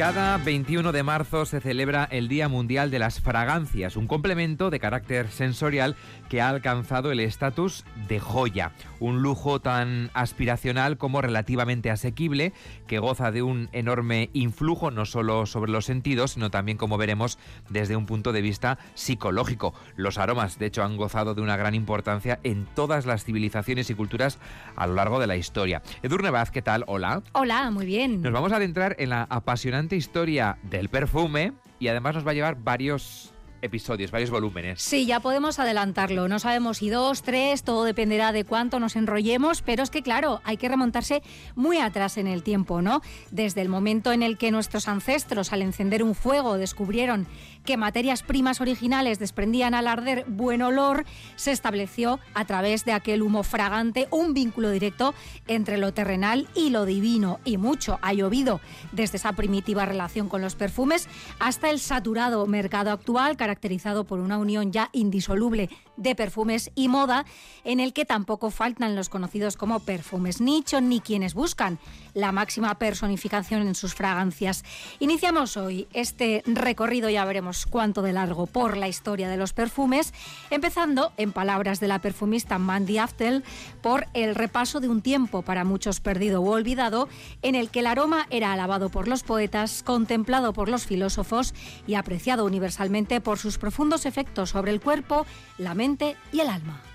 Cada 21 de marzo se celebra el Día Mundial de las Fragancias, un complemento de carácter sensorial que ha alcanzado el estatus de joya, un lujo tan aspiracional como relativamente asequible, que goza de un enorme influjo no solo sobre los sentidos, sino también, como veremos, desde un punto de vista psicológico. Los aromas, de hecho, han gozado de una gran importancia en todas las civilizaciones y culturas a lo largo de la historia. Edurne Vaz, ¿qué tal? Hola. Hola, muy bien. Nos vamos a adentrar en la apasionante historia del perfume y además nos va a llevar varios episodios, varios volúmenes. Sí, ya podemos adelantarlo. No sabemos si dos, tres, todo dependerá de cuánto nos enrollemos, pero es que claro, hay que remontarse muy atrás en el tiempo, ¿no? Desde el momento en el que nuestros ancestros al encender un fuego descubrieron que materias primas originales desprendían al arder buen olor, se estableció a través de aquel humo fragante un vínculo directo entre lo terrenal y lo divino. Y mucho ha llovido desde esa primitiva relación con los perfumes hasta el saturado mercado actual, caracterizado por una unión ya indisoluble de perfumes y moda, en el que tampoco faltan los conocidos como perfumes nicho ni quienes buscan la máxima personificación en sus fragancias. Iniciamos hoy este recorrido, ya veremos cuánto de largo, por la historia de los perfumes, empezando, en palabras de la perfumista Mandy Aftel, por el repaso de un tiempo para muchos perdido o olvidado, en el que el aroma era alabado por los poetas, contemplado por los filósofos y apreciado universalmente por sus profundos efectos sobre el cuerpo, la mente y el alma.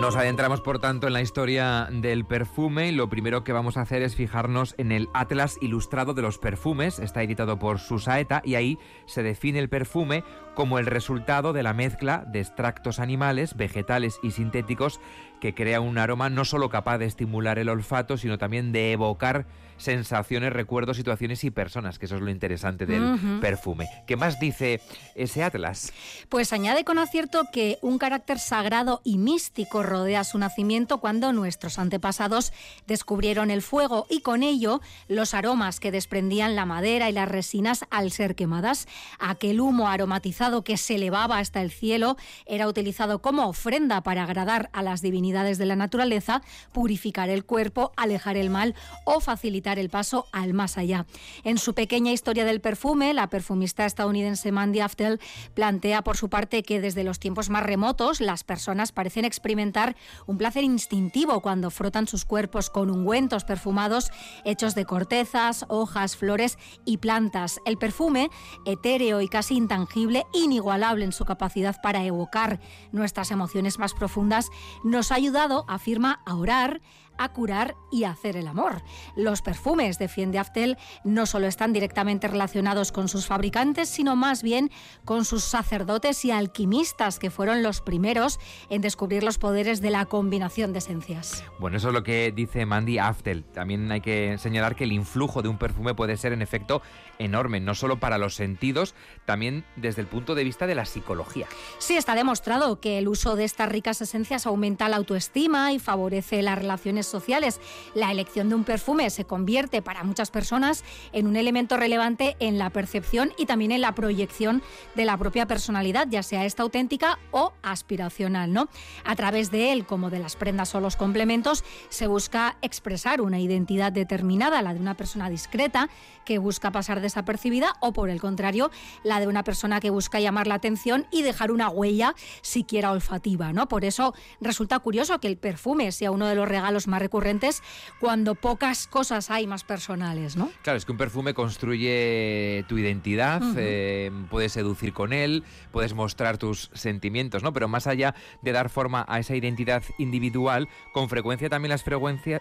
Nos adentramos, por tanto, en la historia del perfume y lo primero que vamos a hacer es fijarnos en el Atlas Ilustrado de los Perfumes. Está editado por Susaeta y ahí se define el perfume como el resultado de la mezcla de extractos animales, vegetales y sintéticos que crea un aroma no solo capaz de estimular el olfato, sino también de evocar sensaciones, recuerdos, situaciones y personas, que eso es lo interesante del perfume. ¿Qué más dice ese atlas? Pues añade con acierto que un carácter sagrado y místico rodea su nacimiento cuando nuestros antepasados descubrieron el fuego y con ello los aromas que desprendían la madera y las resinas al ser quemadas. Aquel humo aromatizado que se elevaba hasta el cielo era utilizado como ofrenda para agradar a las divinidades de la naturaleza, purificar el cuerpo, alejar el mal o facilitar el paso al más allá. En su pequeña historia del perfume, la perfumista estadounidense Mandy Aftel plantea por su parte que desde los tiempos más remotos las personas parecen experimentar un placer instintivo cuando frotan sus cuerpos con ungüentos perfumados hechos de cortezas, hojas, flores y plantas. El perfume, etéreo y casi intangible, inigualable en su capacidad para evocar nuestras emociones más profundas, nos ha ayudado, afirma, a orar, a curar y a hacer el amor. Los perfumes, defiende Aftel, no solo están directamente relacionados con sus fabricantes, sino más bien con sus sacerdotes y alquimistas, que fueron los primeros en descubrir los poderes de la combinación de esencias. Bueno, eso es lo que dice Mandy Aftel. También hay que señalar que el influjo de un perfume puede ser en efecto enorme, no solo para los sentidos, también desde el punto de vista de la psicología. Sí, está demostrado que el uso de estas ricas esencias aumenta la autoestima y favorece las relaciones sociales. La elección de un perfume se convierte para muchas personas en un elemento relevante en la percepción y también en la proyección de la propia personalidad, ya sea esta auténtica o aspiracional, ¿no? A través de él, como de las prendas o los complementos, se busca expresar una identidad determinada, la de una persona discreta que busca pasar desapercibida o por el contrario, la de una persona que busca llamar la atención y dejar una huella siquiera olfativa, ¿no? Por eso resulta curioso que el perfume sea uno de los regalos más recurrentes cuando pocas cosas hay más personales, ¿no? Claro, es que un perfume construye tu identidad, eh, puedes seducir con él, puedes mostrar tus sentimientos, ¿no? Pero más allá de dar forma a esa identidad individual, con frecuencia también las,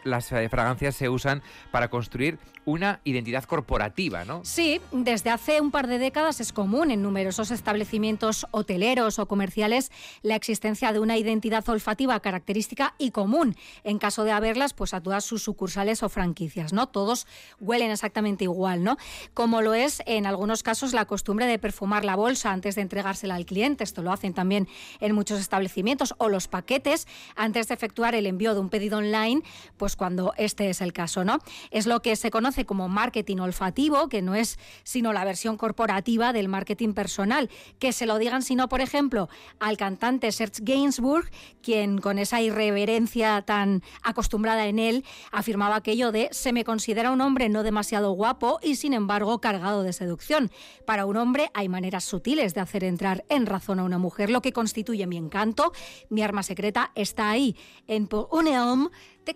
las eh, fragancias se usan para construir una identidad corporativa, ¿no? Sí, desde hace un par de décadas es común en numerosos establecimientos hoteleros o comerciales la existencia de una identidad olfativa característica y común en caso de haberlas pues a todas sus sucursales o franquicias, ¿no? Todos huelen exactamente igual, ¿no? Como lo es en algunos casos la costumbre de perfumar la bolsa antes de entregársela al cliente, esto lo hacen también en muchos establecimientos o los paquetes antes de efectuar el envío de un pedido online, pues cuando este es el caso, ¿no? Es lo que se conoce como marketing olfativo, que no es sino la versión corporativa del marketing personal. Que se lo digan, sino, por ejemplo, al cantante Serge Gainsbourg, quien con esa irreverencia tan acostumbrada en él afirmaba aquello de se me considera un hombre no demasiado guapo y sin embargo cargado de seducción. Para un hombre hay maneras sutiles de hacer entrar en razón a una mujer, lo que constituye mi encanto. Mi arma secreta está ahí, en Pour un homme de.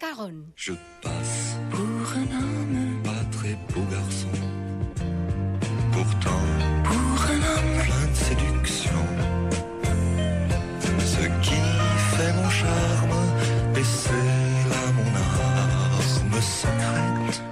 Pourtant,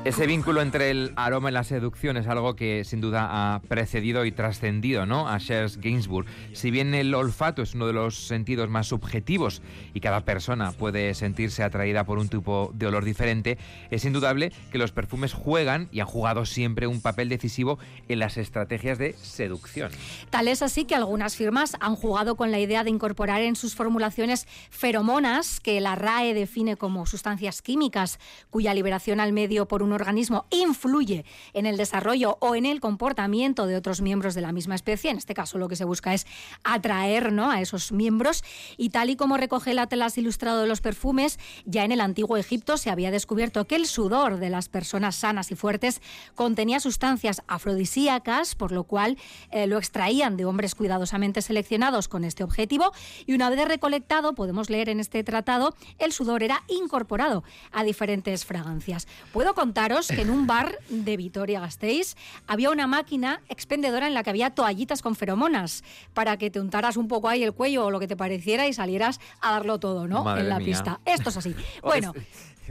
Ese vínculo entre el aroma y la seducción es algo que sin duda ha precedido y trascendido ¿no? a Serge Gainsbourg. Si bien el olfato es uno de los sentidos más subjetivos y cada persona puede sentirse atraída por un tipo de olor diferente, es indudable que los perfumes juegan y han jugado siempre un papel decisivo en las estrategias de seducción. Tal es así que algunas firmas han jugado con la idea de incorporar en sus formulaciones feromonas, que la RAE define como sustancias químicas cuya liberación al medio por un organismo influye en el desarrollo o en el comportamiento de otros miembros de la misma especie, en este caso lo que se busca es atraer ¿no? a esos miembros, y tal y como recoge el Atlas Ilustrado de los Perfumes, ya en el antiguo Egipto se había descubierto que el sudor de las personas sanas y fuertes contenía sustancias afrodisíacas, por lo cual eh, lo extraían de hombres cuidadosamente seleccionados con este objetivo, y una vez recolectado, podemos leer en este tratado, el sudor era incorporado a diferentes fragancias. Puedo contar que en un bar de Vitoria-Gasteiz había una máquina expendedora en la que había toallitas con feromonas para que te untaras un poco ahí el cuello o lo que te pareciera y salieras a darlo todo, ¿no? en la pista. Esto es así. Bueno.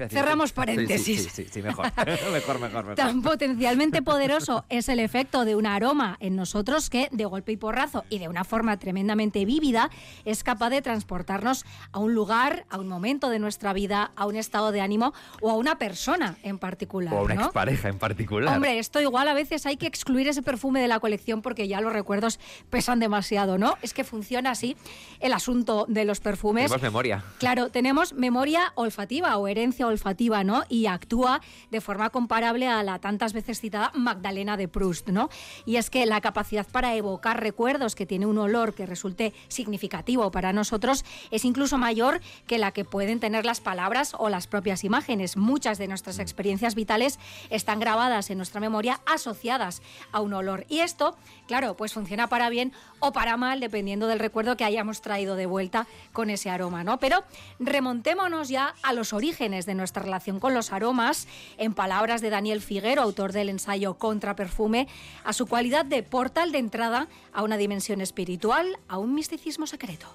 Cerramos paréntesis. Sí, sí, sí, mejor. mejor, mejor, Tan potencialmente poderoso es el efecto de un aroma en nosotros que, de golpe y porrazo y de una forma tremendamente vívida, es capaz de transportarnos a un lugar, a un momento de nuestra vida, a un estado de ánimo o a una persona en particular. O a una expareja en particular. Hombre, esto igual a veces hay que excluir ese perfume de la colección porque ya los recuerdos pesan demasiado, ¿no? Es que funciona así el asunto de los perfumes. Tenemos memoria. Claro, tenemos memoria olfativa o herencia olfativa, ¿no? Y actúa de forma comparable a la tantas veces citada Magdalena de Proust, ¿no? Y es que la capacidad para evocar recuerdos que tiene un olor que resulte significativo para nosotros es incluso mayor que la que pueden tener las palabras o las propias imágenes. Muchas de nuestras experiencias vitales están grabadas en nuestra memoria asociadas a un olor. Y esto, claro, pues funciona para bien o para mal, dependiendo del recuerdo que hayamos traído de vuelta con ese aroma, ¿no? Pero remontémonos ya a los orígenes de nuestra relación con los aromas, en palabras de Daniel Figuero, autor del ensayo Contra Perfume, a su cualidad de portal de entrada a una dimensión espiritual, a un misticismo secreto.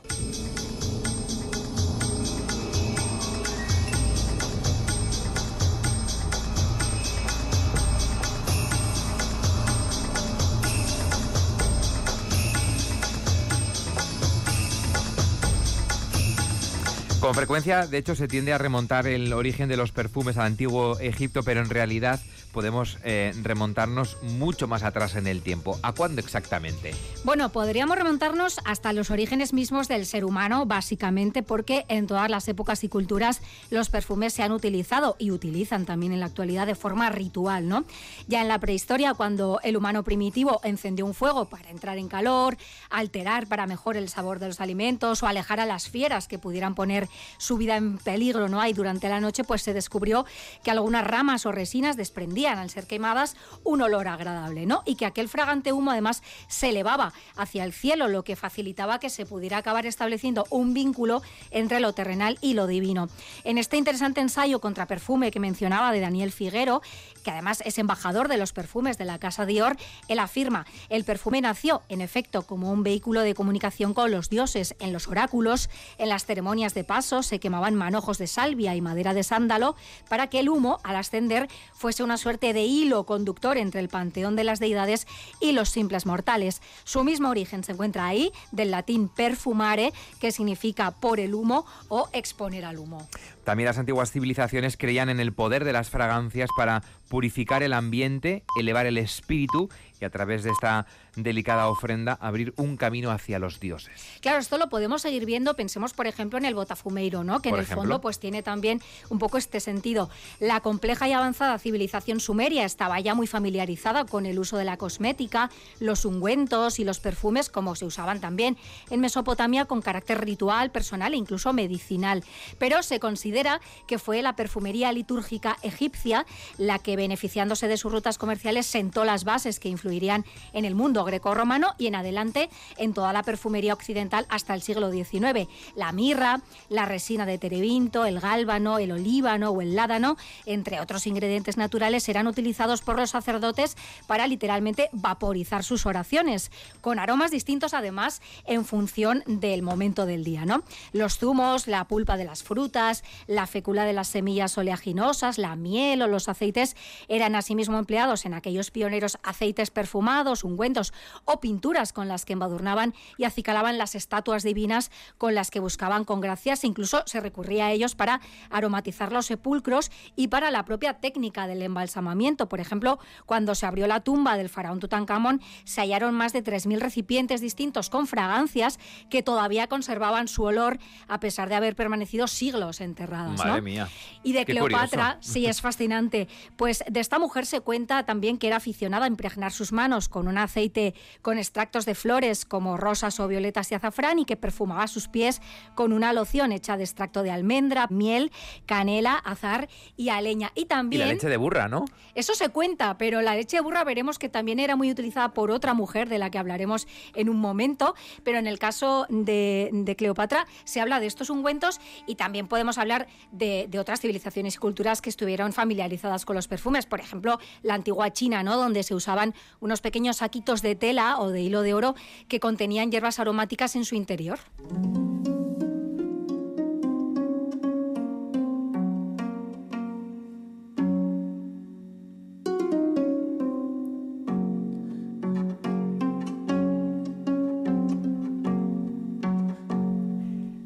Con frecuencia, de hecho, se tiende a remontar el origen de los perfumes al antiguo Egipto, pero en realidad podemos eh, remontarnos mucho más atrás en el tiempo. ¿A cuándo exactamente? Bueno, podríamos remontarnos hasta los orígenes mismos del ser humano, básicamente porque en todas las épocas y culturas los perfumes se han utilizado y utilizan también en la actualidad de forma ritual, ¿no? Ya en la prehistoria, cuando el humano primitivo encendió un fuego para entrar en calor, alterar para mejor el sabor de los alimentos o alejar a las fieras que pudieran poner su vida en peligro, ¿no? hay durante la noche pues se descubrió que algunas ramas o resinas desprendían al ser quemadas un olor agradable, ¿no? Y que aquel fragante humo además se elevaba hacia el cielo, lo que facilitaba que se pudiera acabar estableciendo un vínculo entre lo terrenal y lo divino. En este interesante ensayo contra perfume que mencionaba de Daniel Figuero, que además es embajador de los perfumes de la casa Dior, él afirma, el perfume nació en efecto como un vehículo de comunicación con los dioses en los oráculos, en las ceremonias de paso se quemaban manojos de salvia y madera de sándalo para que el humo al ascender fuese una suerte de hilo conductor entre el panteón de las deidades y los simples mortales. Su mismo origen se encuentra ahí, del latín perfumare, que significa por el humo o exponer al humo. También las antiguas civilizaciones creían en el poder de las fragancias para purificar el ambiente, elevar el espíritu y a través de esta delicada ofrenda abrir un camino hacia los dioses. Claro, esto lo podemos seguir viendo, pensemos por ejemplo en el botafumeiro, ¿no? que en el fondo pues tiene también un poco este sentido. La compleja y avanzada civilización sumeria estaba ya muy familiarizada con el uso de la cosmética, los ungüentos y los perfumes como se usaban también en Mesopotamia con carácter ritual, personal e incluso medicinal. Pero se considera que fue la perfumería litúrgica egipcia la que beneficiándose de sus rutas comerciales sentó las bases que influirían en el mundo grecorromano y en adelante en toda la perfumería occidental hasta el siglo XIX. La mirra, la resina de terebinto, el gálbano, el olíbano o el ládano, entre otros ingredientes naturales, eran utilizados por los sacerdotes para literalmente vaporizar sus oraciones, con aromas distintos además en función del momento del día. ¿no? Los zumos, la pulpa de las frutas, la fécula de las semillas oleaginosas, la miel o los aceites eran asimismo empleados en aquellos pioneros aceites perfumados, ungüentos o pinturas con las que embadurnaban y acicalaban las estatuas divinas con las que buscaban con gracias. Incluso se recurría a ellos para aromatizar los sepulcros y para la propia técnica del embalsamamiento. Por ejemplo, cuando se abrió la tumba del faraón Tutankamón, se hallaron más de 3.000 recipientes distintos con fragancias que todavía conservaban su olor a pesar de haber permanecido siglos enterradas. Madre mía. Y de Cleopatra, sí, es fascinante. Pues de esta mujer se cuenta también que era aficionada a impregnar sus manos con un aceite con extractos de flores como rosas o violetas y azafrán y que perfumaba sus pies con una loción hecha de extracto de almendra, miel, canela, azar y aleña. Y también... Y la leche de burra, ¿no? Eso se cuenta, pero la leche de burra veremos que también era muy utilizada por otra mujer de la que hablaremos en un momento, pero en el caso de, Cleopatra se habla de estos ungüentos y también podemos hablar de, de otras civilizaciones y culturas que estuvieron familiarizadas con los perfumes, por ejemplo, la antigua China, ¿no? donde se usaban unos pequeños saquitos de tela o de hilo de oro que contenían hierbas aromáticas en su interior.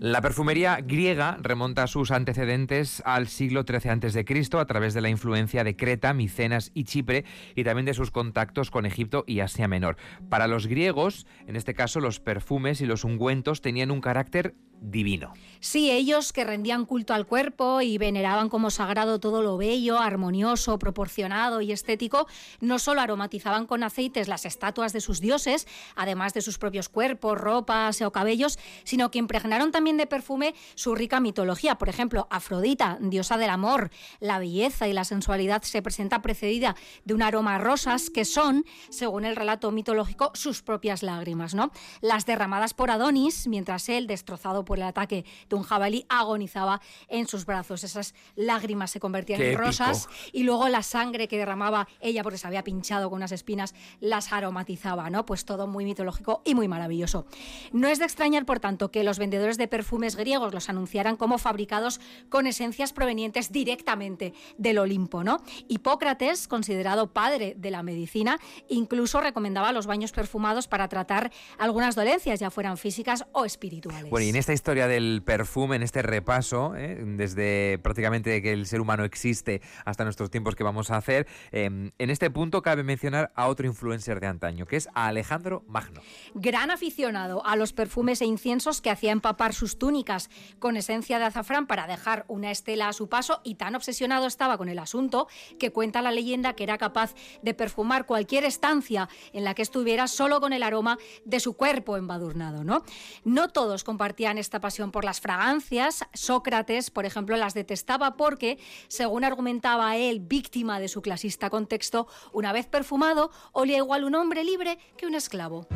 La perfumería griega remonta sus antecedentes al siglo XIII a.C. a través de la influencia de Creta, Micenas y Chipre y también de sus contactos con Egipto y Asia Menor. Para los griegos, en este caso, los perfumes y los ungüentos tenían un carácter divino. Sí, ellos que rendían culto al cuerpo y veneraban como sagrado todo lo bello, armonioso, proporcionado y estético, no solo aromatizaban con aceites las estatuas de sus dioses, además de sus propios cuerpos, ropas o cabellos, sino que impregnaron también de perfume su rica mitología. Por ejemplo, Afrodita, diosa del amor, la belleza y la sensualidad, se presenta precedida de un aroma a rosas que son, según el relato mitológico, sus propias lágrimas, ¿no? Las derramadas por Adonis, mientras él, destrozado por el ataque de un jabalí, agonizaba en sus brazos. Esas lágrimas se convertían en rosas y luego la sangre que derramaba ella porque se había pinchado con unas espinas las aromatizaba, ¿no? Pues todo muy mitológico y muy maravilloso. No es de extrañar, por tanto, que los vendedores de perfumes griegos los anunciaran como fabricados con esencias provenientes directamente del Olimpo, ¿no? Hipócrates, considerado padre de la medicina, incluso recomendaba los baños perfumados para tratar algunas dolencias, ya fueran físicas o espirituales. Bueno, y en esta historia del perfume, en este repaso, ¿eh? desde prácticamente que el ser humano existe hasta nuestros tiempos que vamos a hacer, em, en este punto cabe mencionar a otro influencer de antaño, que es a Alejandro Magno. Gran aficionado a los perfumes e inciensos que hacía empapar sus túnicas con esencia de azafrán para dejar una estela a su paso y tan obsesionado estaba con el asunto que cuenta la leyenda que era capaz de perfumar cualquier estancia en la que estuviera solo con el aroma de su cuerpo embadurnado, ¿no? No todos compartían esta pasión por las fragancias. Sócrates, por ejemplo, las detestaba porque, según argumentaba él, víctima de su clasista contexto, una vez perfumado, olía igual un hombre libre que un esclavo.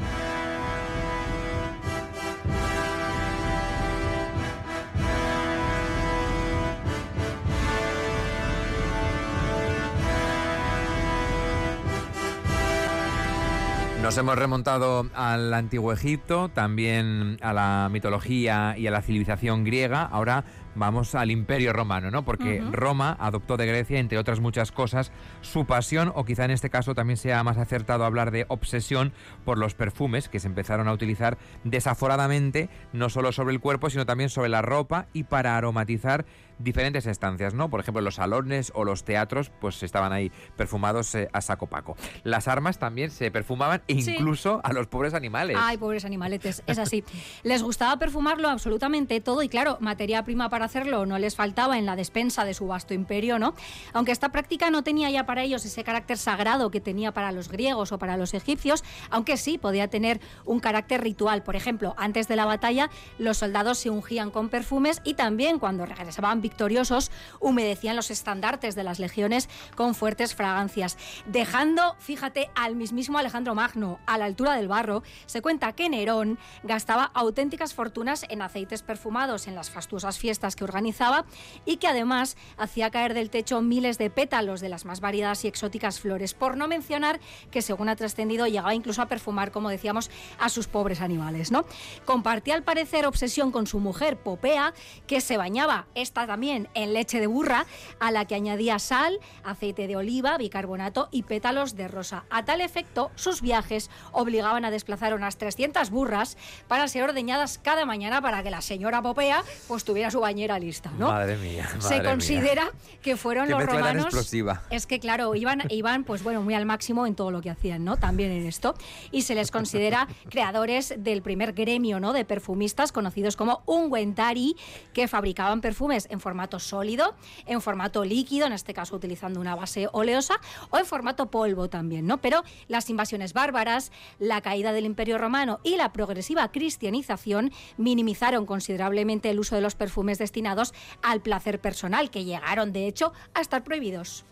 Nos hemos remontado al antiguo Egipto, también a la mitología y a la civilización griega. Ahora vamos al Imperio Romano, ¿no? Porque Roma adoptó de Grecia, entre otras muchas cosas, su pasión, o quizá en este caso también sea más acertado hablar de obsesión por los perfumes que se empezaron a utilizar desaforadamente, no solo sobre el cuerpo, sino también sobre la ropa y para aromatizar diferentes estancias, ¿no? Por ejemplo, los salones o los teatros, pues estaban ahí perfumados eh, a saco paco. Las armas también se perfumaban incluso a los pobres animales. Ay, pobres animaletes, es así. les gustaba perfumarlo absolutamente todo y claro, materia prima para hacerlo no les faltaba en la despensa de su vasto imperio, ¿no? Aunque esta práctica no tenía ya para ellos ese carácter sagrado que tenía para los griegos o para los egipcios, aunque sí podía tener un carácter ritual. Por ejemplo, antes de la batalla, los soldados se ungían con perfumes y también cuando regresaban victoriosos humedecían los estandartes de las legiones con fuertes fragancias, dejando, fíjate, al mismísimo Alejandro Magno a la altura del barro. Se cuenta que Nerón gastaba auténticas fortunas en aceites perfumados en las fastuosas fiestas que organizaba y que además hacía caer del techo miles de pétalos de las más variadas y exóticas flores, por no mencionar que según ha trascendido llegaba incluso a perfumar, como decíamos, a sus pobres animales, ¿no? Compartía al parecer obsesión con su mujer Popea, que se bañaba esta también en leche de burra, a la que añadía sal, aceite de oliva, bicarbonato y pétalos de rosa. A tal efecto, sus viajes obligaban a desplazar unas 300 burras para ser ordeñadas cada mañana para que la señora Popea pues tuviera su bañera lista, ¿no? Madre mía. Se considera que fueron los romanos. Explosiva. Es que claro, iban, iban pues bueno, muy al máximo en todo lo que hacían, ¿no? También en esto. Y se les considera creadores del primer gremio, ¿no? De perfumistas conocidos como ungüentari, que fabricaban perfumes en formato sólido, en formato líquido, en este caso utilizando una base oleosa, o en formato polvo también, ¿no? Pero las invasiones bárbaras, la caída del Imperio Romano y la progresiva cristianización minimizaron considerablemente el uso de los perfumes destinados al placer personal, que llegaron, de hecho, a estar prohibidos.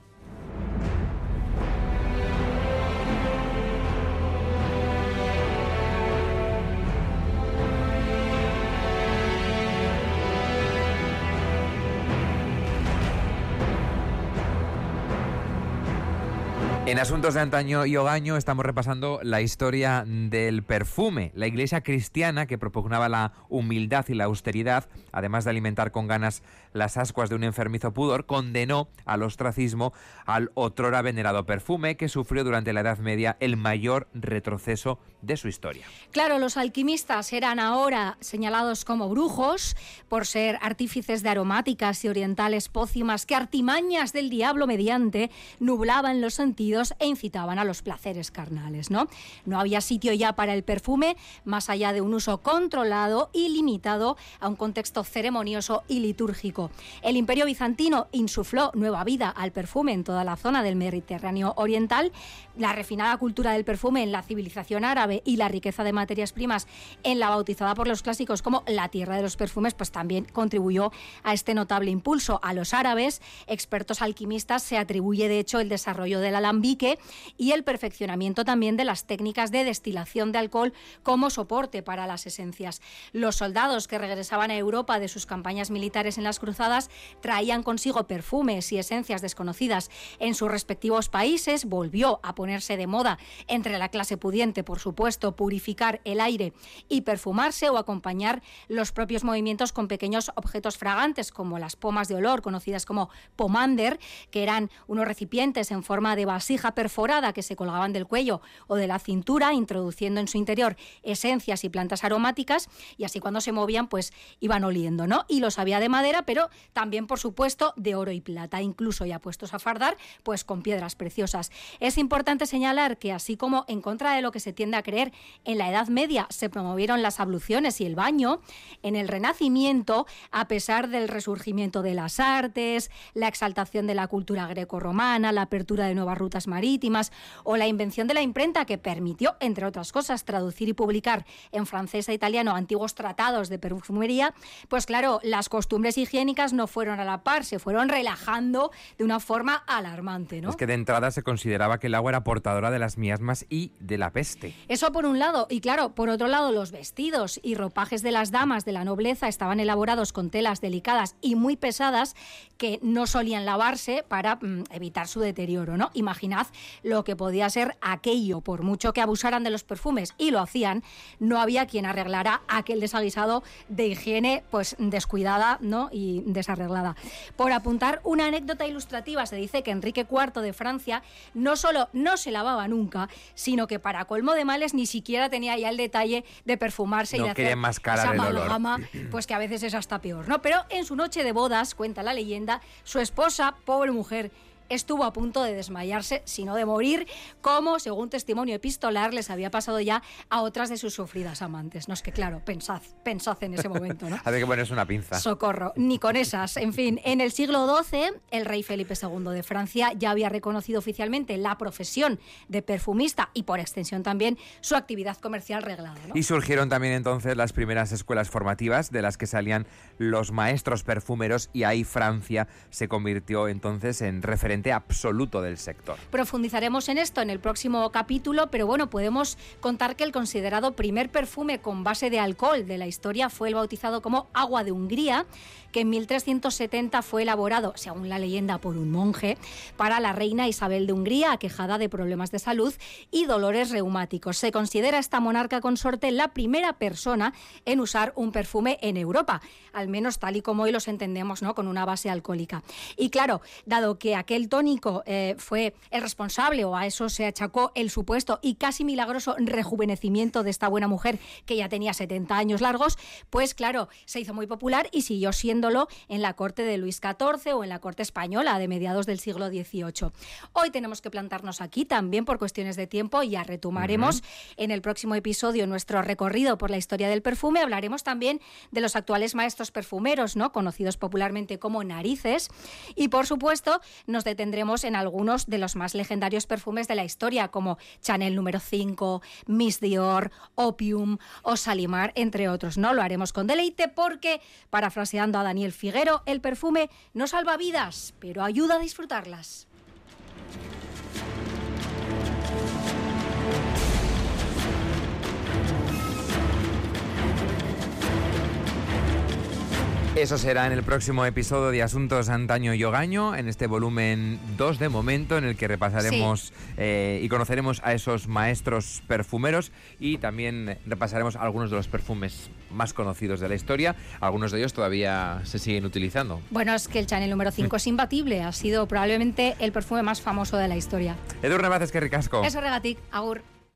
En Asuntos de Antaño y Ogaño estamos repasando la historia del perfume. La iglesia cristiana, que propugnaba la humildad y la austeridad, además de alimentar con ganas las ascuas de un enfermizo pudor, condenó al ostracismo al otrora venerado perfume que sufrió durante la Edad Media el mayor retroceso de su historia. Claro, los alquimistas eran ahora señalados como brujos por ser artífices de aromáticas y orientales pócimas que artimañas del diablo mediante nublaban los sentidos e incitaban a los placeres carnales. ¿no? no había sitio ya para el perfume, más allá de un uso controlado y limitado a un contexto ceremonioso y litúrgico. El imperio bizantino insufló nueva vida al perfume en toda la zona del Mediterráneo oriental, la refinada cultura del perfume en la civilización árabe y la riqueza de materias primas en la bautizada por los clásicos como la tierra de los perfumes, pues también contribuyó a este notable impulso. A los árabes, expertos alquimistas, se atribuye de hecho el desarrollo del alambique y el perfeccionamiento también de las técnicas de destilación de alcohol como soporte para las esencias. Los soldados que regresaban a Europa de sus campañas militares en las cruzadas traían consigo perfumes y esencias desconocidas en sus respectivos países, volvió a ponerse de moda entre la clase pudiente, por supuesto, purificar el aire y perfumarse o acompañar los propios movimientos con pequeños objetos fragantes como las pomas de olor, conocidas como pomander, que eran unos recipientes en forma de vasija perforada que se colgaban del cuello o de la cintura, introduciendo en su interior esencias y plantas aromáticas y así cuando se movían pues iban oliendo, ¿no? Y los había de madera, pero también por supuesto de oro y plata, incluso ya puestos a fardar pues con piedras preciosas. Es importante señalar que así como en contra de lo que se tiende a creer, en la Edad Media se promovieron las abluciones y el baño, en el Renacimiento, a pesar del resurgimiento de las artes, la exaltación de la cultura greco-romana, la apertura de nuevas rutas marítimas o la invención de la imprenta que permitió, entre otras cosas, traducir y publicar en francés e italiano antiguos tratados de perfumería, pues claro, las costumbres higiénicas no fueron a la par, se fueron relajando de una forma alarmante. ¿no? Es que de entrada se consideraba que el agua era portadora de las miasmas y de la peste. Eso por un lado, y claro, por otro lado, los vestidos y ropajes de las damas de la nobleza estaban elaborados con telas delicadas y muy pesadas que no solían lavarse para mm, evitar su deterioro, ¿no? Imaginad lo que podía ser aquello, por mucho que abusaran de los perfumes y lo hacían, no había quien arreglara aquel desaguisado de higiene pues descuidada, ¿no? y desarreglada. Por apuntar una anécdota ilustrativa, se dice que Enrique IV de Francia no solo no se lavaba nunca, sino que para colmo de males ni siquiera tenía ya el detalle de perfumarse y de hacer esa amalgama, pues que a veces es hasta peor, ¿no? Pero en su noche de bodas, cuenta la leyenda, su esposa, pobre mujer, estuvo a punto de desmayarse, sino de morir, como, según testimonio epistolar, les había pasado ya a otras de sus sufridas amantes. No es que, claro, pensad, pensad en ese momento, ¿no? Hay que ponerse una pinza. Socorro, ni con esas. En fin, en el siglo XII, el rey Felipe II de Francia ya había reconocido oficialmente la profesión de perfumista y, por extensión también, su actividad comercial reglada. Y surgieron también entonces las primeras escuelas formativas de las que salían los maestros perfumeros y ahí Francia se convirtió entonces en referente absoluto del sector. Profundizaremos en esto en el próximo capítulo, pero bueno, podemos contar que el considerado primer perfume con base de alcohol de la historia fue el bautizado como agua de Hungría, que en 1370 fue elaborado, según la leyenda, por un monje, para la reina Isabel de Hungría, aquejada de problemas de salud y dolores reumáticos. Se considera esta monarca consorte la primera persona en usar un perfume en Europa, al menos tal y como hoy los entendemos, ¿no? con una base alcohólica. Y claro, dado que aquel tónico eh, fue el responsable, o a eso se achacó el supuesto y casi milagroso rejuvenecimiento de esta buena mujer que ya tenía 70 años largos, pues claro, se hizo muy popular y siguió siéndolo en la corte de Luis XIV o en la corte española de mediados del siglo XVIII. Hoy tenemos que plantarnos aquí también por cuestiones de tiempo, ya retomaremos en el próximo episodio nuestro recorrido por la historia del perfume, hablaremos también de los actuales maestros perfumeros, ¿no? conocidos popularmente como narices, y por supuesto nos detendremos tendremos en algunos de los más legendarios perfumes de la historia, como Chanel número 5, Miss Dior, Opium o Salimar, entre otros. No lo haremos con deleite porque, parafraseando a Daniel Figuero, el perfume no salva vidas, pero ayuda a disfrutarlas. Eso será en el próximo episodio de Asuntos Antaño y Ogaño, en este volumen 2 de momento, en el que repasaremos eh, y conoceremos a esos maestros perfumeros y también repasaremos algunos de los perfumes más conocidos de la historia. Algunos de ellos todavía se siguen utilizando. Bueno, es que el Chanel número 5 es imbatible, ha sido probablemente el perfume más famoso de la historia. Edu Vázquez, que ricasco. Eso regatic, agur.